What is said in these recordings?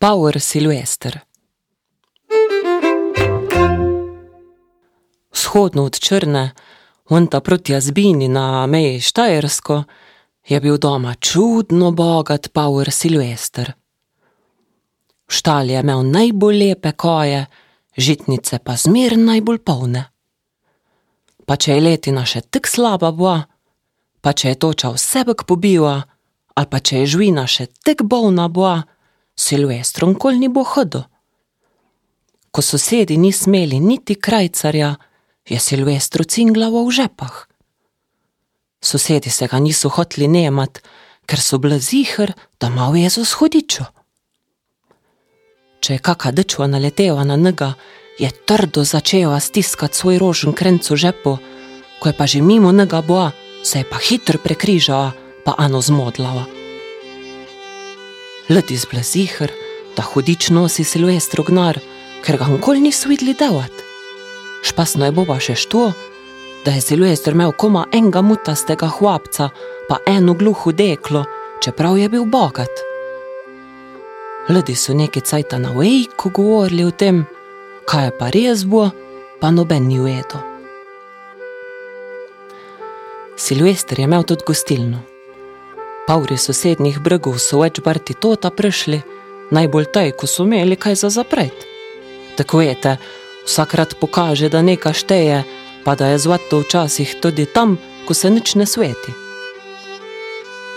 Power Silvester. Vzhodno od Črne, unta proti Azbini na meji Štajersko, je bil doma čudno bogat Power Silvester. V štali je imel najbolj lepe koje, žitnice pa zmer najbolj polne. Pa če je letina še tako slaba bila, pa če je toča vse bek pobila, ali pa če je žvina še tako bolna bila, Silvestrom kol ni bo hodil. Ko sosedi ni smeli niti krajcarja, je Silvestru cinglavo v žepah. Sosedi se ga niso hotli nemat, ker so bili zihr, da ima v Jezus hodičo. Če je kaka dečva naletela na njega, je trdo začela stiskati svoj rožen krenc v žepu, ko je pa že mimo njega boa, se je pa hitro prekrižala, pa ano zmodlala. Leti zblazihr, da hudič nosi Silvestro gnar, ker ga nikoli niso videli delati. Špasno je boba še što, da je Silvestr imel koma enega mutastega hlapca, pa eno gluho deklo, čeprav je bil bogat. Ljudje so nekaj cajta na vejku govorili o tem, kaj je pa res bo, pa noben ni ujedo. Silvestr je imel tudi gostilno. Pauri sosednjih bregov so več barti tota prišli, najbolj taj, ko so imeli kaj za zapret. Tako je te, vsakrat pokaže, da nekaj šteje, pa da je zlato včasih tudi tam, ko se nič ne sveti.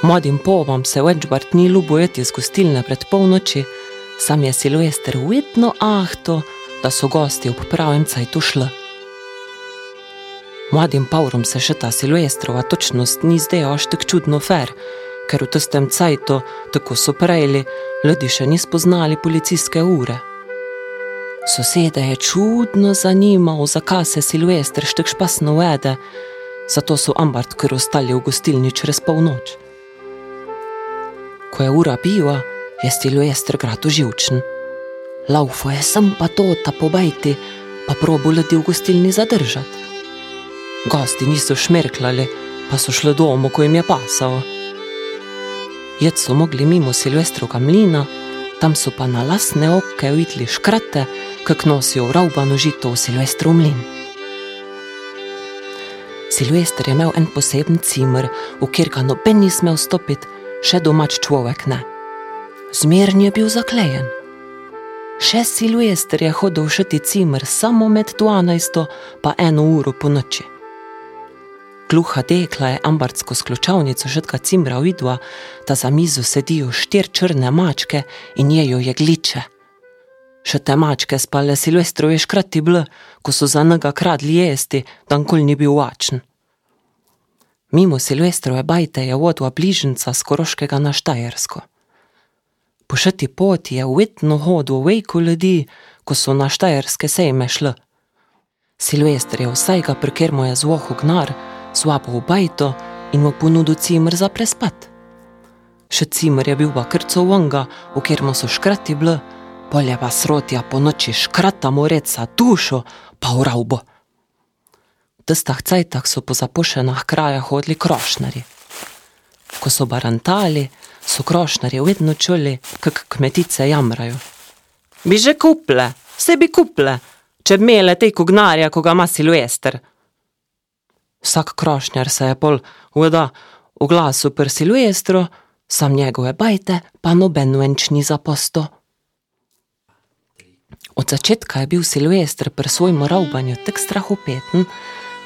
Mladim povom se več bart ni ljubojeti z gostilne pred polnoči, sam je Silvester vedno ahto, da so gosti ob pravem cajtu šli. Mladim paurom se še ta Silvestrova točnost ni až tako čudno fer, ker v tistem cajtu, tako so prejeli, ljudje še niso poznali policijske ure. Sosede je čudno zanimal, zakaj se Silvestr štek špasno vede, zato so ambart kar ostali v gostilni čez polnoč. Ko je ura bila, je Silvestr grad uživčen. Laufo je sem pa to, ta pobajti, pa probo ljudi v gostilni zadržati. Gosti niso šmerklali, pa so šli domov, ko jim je pasalo. Jed so mogli mimo Silvestrovega mlina, tam so pa na lasne oke videli škrate, kak nosijo ravbano žito v Silvestrov mlin. Silvestr je imel en poseben cimer, v kjer ga noben ni smel stopiti, še domač človek ne. Zmerni je bil zaklejen. Še Silvestr je hodil v šiti cimer samo med 12 pa eno uro po noči. Gluha dekla je ambarsko skločavnico žetka cimra vidva, da za mizo sedijo štir črne mačke in jejo je gliče. Še te mačke spale Silvestrovi škrati bl, ko so za njega kradli jesti, da nikoli ni bil vačen. Mimo Silvestrove bajte je vodila bližnjica z Koroškega na Štajersko. Po šeti poti je uvetno hodil vejko ljudi, ko so na Štajerske sejme šli. Silvestr je vsajga, preker mu je zvohu gnar, svapo v bajto in mu ponudil cimer za prespat. Še cimer je bil pa krco vonga, v mu so škrati bl, polje pa srotja po noči škrata moreca dušo, pa v ravbo. V tistih cajtah so po zapošenih krajah hodili krošnari. Ko so barantali, so krošnari vedno čuli, kak kmetice jamrajo. Bi že kuple, vse bi kuple, če bi imele te kugnarja, ko ga ima Silvester. Vsak krošnjar se je pol voda v glasu per Silvestro, sam njegove bajte pa noben venč ni zaposto. Od začetka je bil Silvestr pri svojem ravbanju tako strahopeten,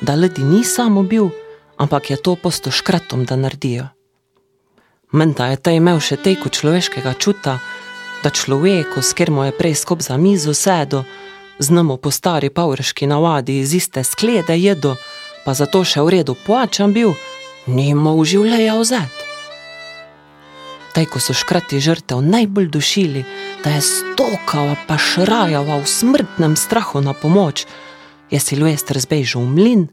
da ljudi ni samo bil, ampak je to posto škratom, da naredijo. Menda je ta imel še tejko človeškega čuta, da človeku, s mu je prej skop za mizo sedo, znamo po stari pavrški navadi iz iste sklede jedo, pa zato še v redu plačan bil, nima v življenju vzet. Taj, ko so škrati žrtev najbolj dušili, da je stokala pa šrajala v smrtnem strahu na pomoč, je Silvestr zbežal v mlin,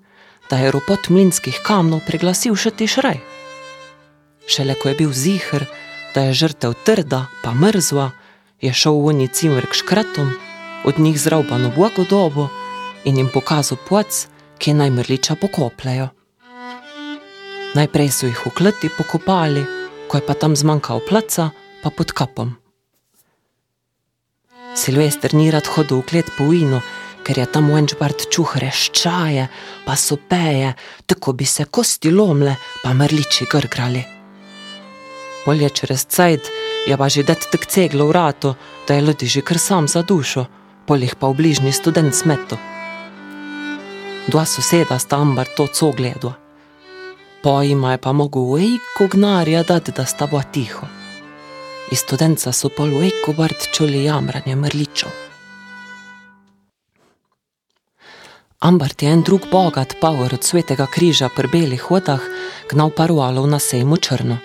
da je ropot mlinskih kamnov preglasil še ti šraj. Šele ko je bil zihr, da je žrtev trda pa mrzla, je šel v oni cimer k škratom, od njih zraubano blagodobo in jim pokazal plac, ki naj mrliča pokopljajo. Najprej so jih v kleti pokopali, ko je pa tam zmanjkal placa, pa pod kapom. Silvester ni rad hodil v klet po vinu, ker je tam venčbart čuh reščaje, pa sopeje, tako bi se kosti lomle, pa mrliči grgrali. Polje čez cajt je pa že det tak ceglo v ratu, da je ljudi že kar sam za dušo, polih pa v bližnji študent smeto. Dva soseda sta ambar to co gledo. Po ima je pa mogo vejko gnarja dati, da sta bo tiho. Iz študenca so pol vejko bart čuli jamranje mrličov. Ambart je en drug bogat power od svetega križa pri belih vodah gnal parualov na sejmu črno.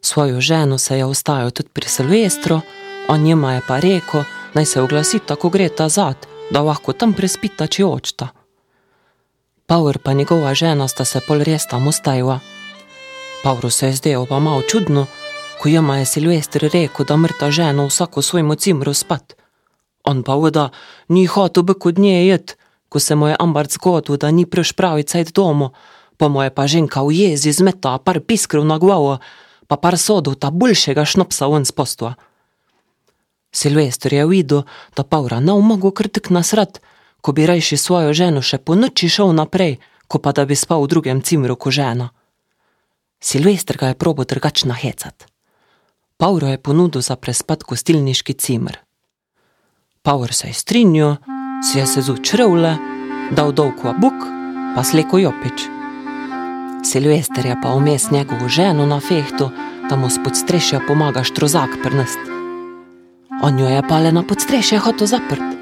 Svojo ženo se je ostajal tudi pri Silvestru, on njima je pa rekel, naj se oglasi tako gre ta zad, da lahko tam prespita če očta. Power pa njegova žena sta se pol res tam ostajala. Pavru se je zdelo pa malo čudno, ko jima je Silvestr rekel, da mrta žena vsako svojemu cimru spat. On pa voda ni hotel bi kod nje jet, ko se mu je Ambart zgodil, da ni priš pravi cajt domu, pa mu je pa ženka v jezi zmeta par piskrov na glavo, pa par sodov ta boljšega šnopsa ven spostva. Silvestr je videl, da Paura ne umogel kritik nasrat, ko bi rajši svojo ženo še po noči šel naprej, ko pa da bi spal v drugem cimru ko žena. Silvestr ga je probo drugačno hecat. Pauro je ponudil za prespat gostilniški cimr. Paur se je strinjal, si je se zučrvle, dal dolgo buk, pa sleko jopič. Silvester je pa vmes njegovo ženo na fehtu, da mu spod strešja pomaga štrozak prnest. On jo je pa le na podstrešje hotel zaprt.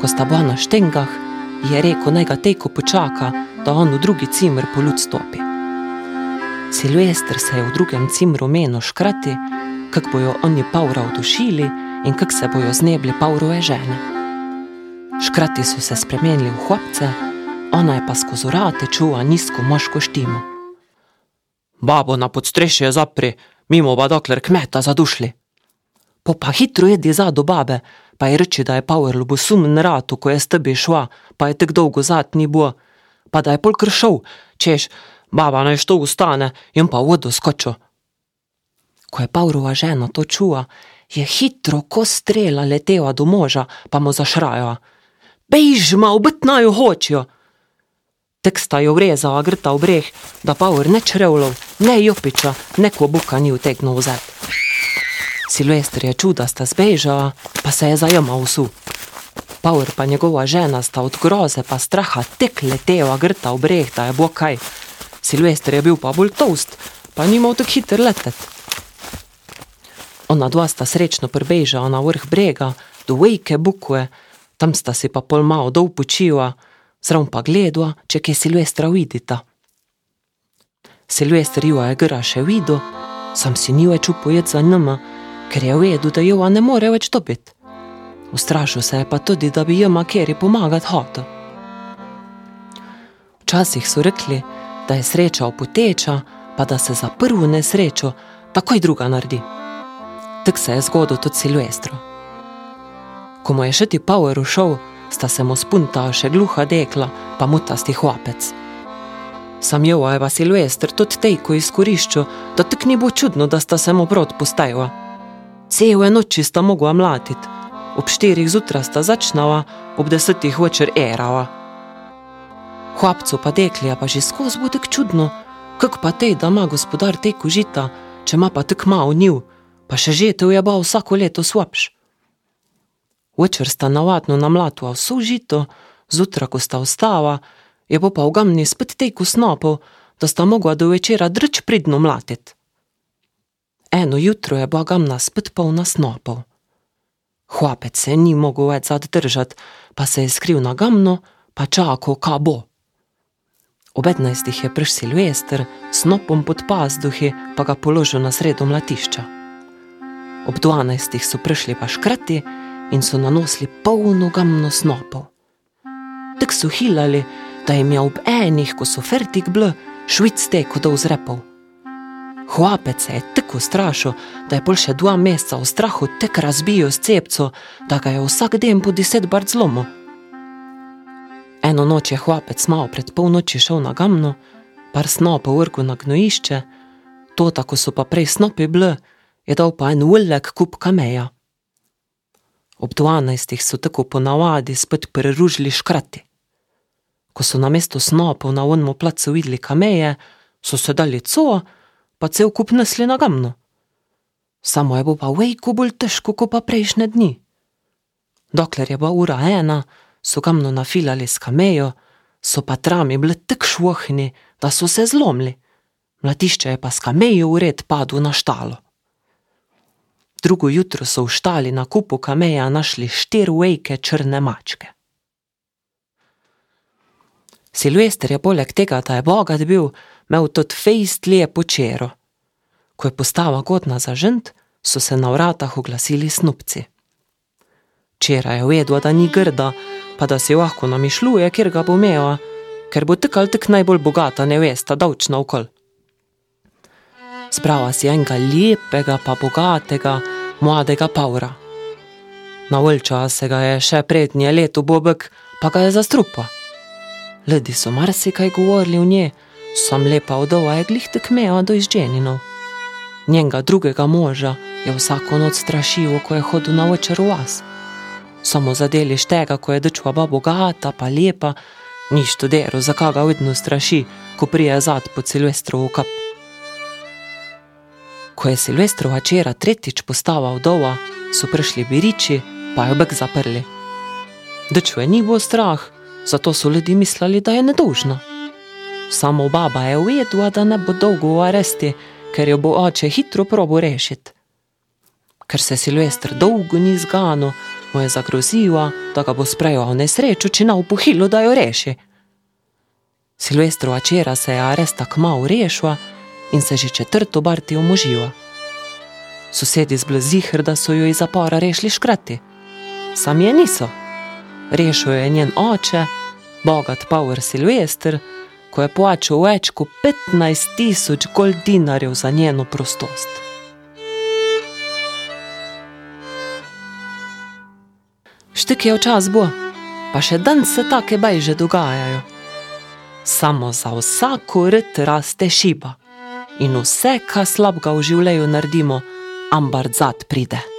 Ko sta bila na štengah, je rekel naj ga teko počaka, da on v drugi cimr po ljud stopi. Silvester se je v drugem cimru menil škrati, kak bojo oni Paura odušili in kak se bojo znebli Paurove žene. Škrati so se spremenili v hlapce, ona je pa skozi rate čuva nizko moško štimo. Babo na podstrešje zapri, mimo pa dokler kmeta zadušli. Po pa hitro jedi za do babe, pa je reči, da je Power ljubo sumen ratu, ko je s tebi šla, pa je tek dolgo zad ni bo, pa da je pol kršov, češ, baba naj što ustane in pa vodo skočil. Ko je Paurova žena to čuva, je hitro ko strela letela do moža, pa mu zašraja. Bejžma, obetnajo hočijo! Tek sta jo vrezala grta v breh, da Paur ne črevlov, ne jopiča, neko buka ni utegnil vzet. Silvestr je čuda sta zbežala, pa se je zajemal vsu. Paur pa njegova žena sta od groze pa straha tek letela grta v breh, da je bo kaj. Silvestr je bil pa bolj toast, pa ni imel tako hiter letet. Ona dva sta srečno prebežala na vrh brega, do vejke bukve, tam sta si pa pol malo dol počila, zraven pa gledala, če kje Silvestra vidita. Silvestr jo je gra še videl, sam si ni več upojet za nama, ker je vedel, da jo ne more več dobiti. Ustrašil se je pa tudi, da bi jima kjer pomagati hotel. Včasih so rekli, da je sreča opoteča, pa da se za prvo nesrečo takoj druga naredi. Tak se je zgodil tudi Silvestro. Ko mu je še ti Power ušel, sta se mu spunta še gluha dekla, pa mutasti hlapec. Sam jo je pa Silvestr tudi tejko izkoriščal, da tak ni bo čudno, da sta se mu prot postajala. Cele noči sta mogla mlatiti, ob štirih zjutraj sta začnala, ob desetih večer erala. Hlapcu pa deklija pa že skozi bo tako čudno, kak pa tej, da ima gospodar teko žita, če ima pa tako malo njiv, pa še žetev je ba vsako leto slabš. Večer sta navadno namlatila vso žito, zjutraj, ko sta ostala, je pa v gamni spet teko snopov, da sta mogla do večera drč pridno mlatiti. Eno jutro je bila gamna spet polna snopov. Hlapec se ni mogel več zadržati, pa se je skril na gamno, pa čakal, ka bo. Ob petnajstih je prišel Silvester, snopom pod pazduhi, pa ga položil na sredo mlatišča. Ob dvanajstih so prišli pa škrati in so nanosili polno gamno snopov. Tako so hilali, da jim je ob enih, ko so fertik bl, švic teko do vzrepov. Hlapec se je tako strašil, da je pol še dva meseca v strahu tek razbijo s cepco, da ga je vsak dan po deset bart zlomo. Eno noč je hlapec malo pred polnoči šel na gamno, par snopov vrgu na gnojišče, to tako so pa prej snopi bl, je dal pa en ullek kup kameja. Ob dvanajstih so tako ponavadi spet preružili škrati. Ko so na mesto snopov na onmu placu videli kameje, so se dali co, pa cel kup nesli na gamno. Samo je bilo pa vejko bolj težko, kot pa prejšnje dni. Dokler je bila ura ena, so gamno nafilali s kamejo, so pa trami bili tako švohni, da so se zlomili. Mladišče je pa s kamejo ured padlo na štalo. Drugo jutro so v štali na kupu kameja našli štiri vejke črne mačke. Silvester je poleg tega, da je bogat bil, imel tudi fejst lepo čero. Ko je postava godna za žent, so se na vratah oglasili snupci. Čera je vedela, da ni grda, pa da si lahko namišljuje, kjer ga bo imela, ker bo tako ali tako najbolj bogata nevesta, davčna okol. Zbrala si enega lepega, pa bogatega, mladega paura. Na volča se ga je še prednje leto bobek, pa ga je zastrupa. Ljudje so marsikaj govorili o njej, sam lepa odova je glih tekmeja do izženinov. Njenega drugega moža je vsako noč strašivo, ko je hodil na večer v vas. Samo zadeli štega, ko je dečva bogata, pa lepa, nič tudero, zakaj ga vedno straši, ko prije zad po Silvestrovu kap. Ko je Silvestrova čera tretjič postala vdova, so prišli biriči, pa jo bek zaprli. Dečve ni bilo strah, zato so ljudje mislili, da je nedožna. Samo baba je uvedla, da ne bo dolgo v aresti, ker jo bo oče hitro probo rešiti. Ker se Silvestr dolgo ni zganil, mu je zagrozila, da ga bo sprejel v nesrečo, če na upohilo, da jo reši. Silvestrova čera se je aresta kmalo rešila in se že četrto barti omožila. Sosedi zblezihr, da so jo iz zapora rešili škrati. Sam je niso. Rešil je njen oče, bogat Power Silvestr, ko je plačal več kot 15 tisoč gold dinarjev za njeno prostost. Štek je včas bo, pa še dan se take bajže dogajajo. Samo za vsako rt raste šiba in vse, kar slabega v življenju naredimo, ambard zad pride.